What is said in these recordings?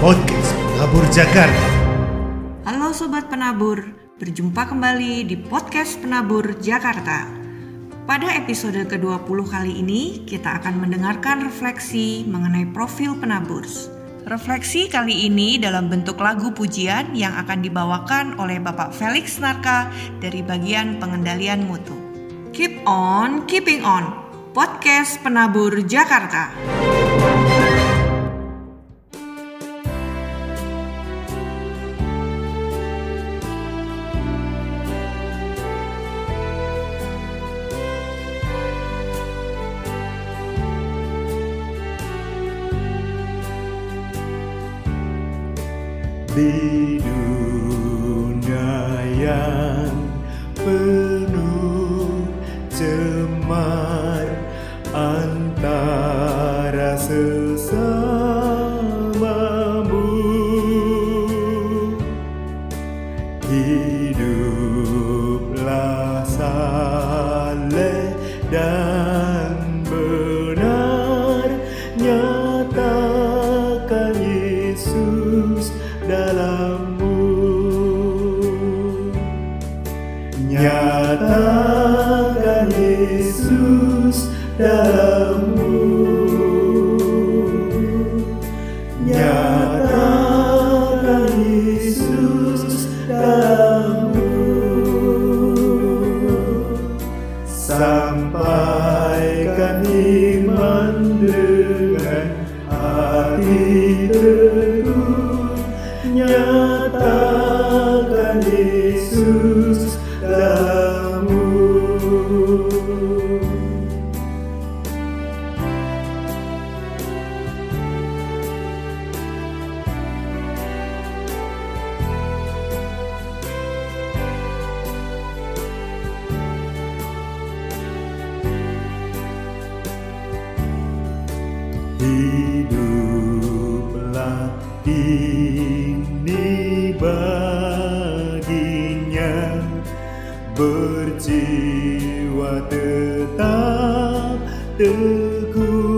Penabur Jakarta. Halo Sobat Penabur, berjumpa kembali di podcast Penabur Jakarta. Pada episode ke-20 kali ini, kita akan mendengarkan refleksi mengenai profil penabur. Refleksi kali ini dalam bentuk lagu pujian yang akan dibawakan oleh Bapak Felix Narka dari bagian pengendalian mutu. Keep on, keeping on. Podcast Penabur Jakarta. Di dunia yang penuh cemar antara sesamamu hiduplah saleh dan benar nyatakan Yesus dalammu. Nyatakan Yesus dalammu. Nyatakan Yesus dalammu. Sampaikan hiduplah ini baginya. Berjiwa tetap teguh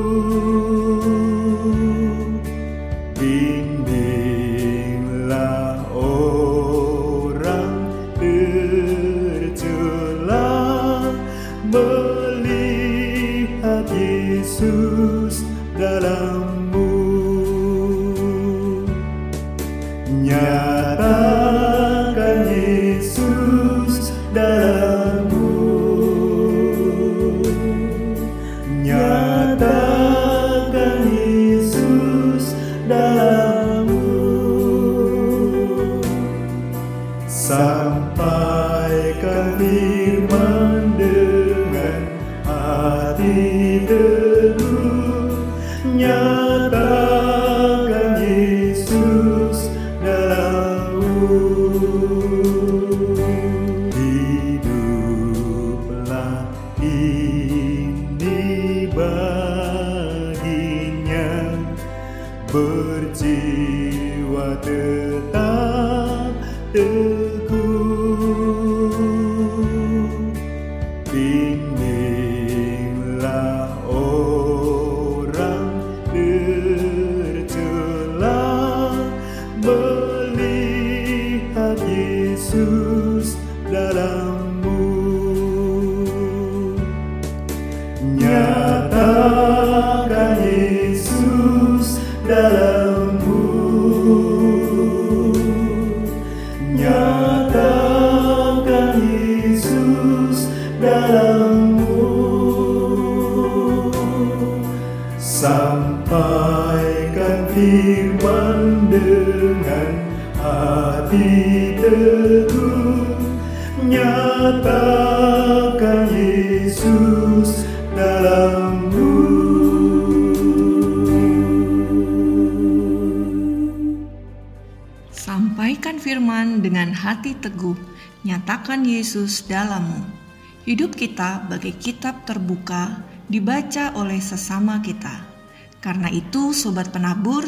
sampaikan firman dengan hati teguh. Nyatakan Yesus dalammu hiduplah ini baginya. Berjiwa tetap bimbinglah orang tercela melihat Yesus dalammu sampaikan firman dengan hati teguh nyatakan Yesus dalammu Sampaikan firman dengan hati teguh, nyatakan Yesus dalammu. Hidup kita bagai kitab terbuka dibaca oleh sesama kita. Karena itu, sobat penabur,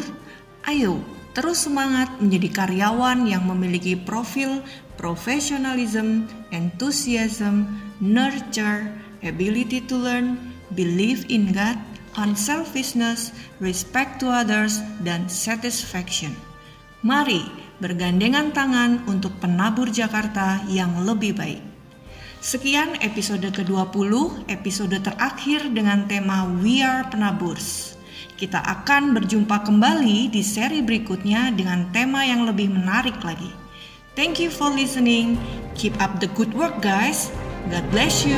ayo terus semangat menjadi karyawan yang memiliki profil professionalism, enthusiasm, nurture, ability to learn, believe in God, unselfishness, respect to others, dan satisfaction. Mari bergandengan tangan untuk penabur Jakarta yang lebih baik. Sekian episode ke-20, episode terakhir dengan tema We Are Penaburs. Kita akan berjumpa kembali di seri berikutnya dengan tema yang lebih menarik lagi. Thank you for listening. Keep up the good work, guys. God bless you.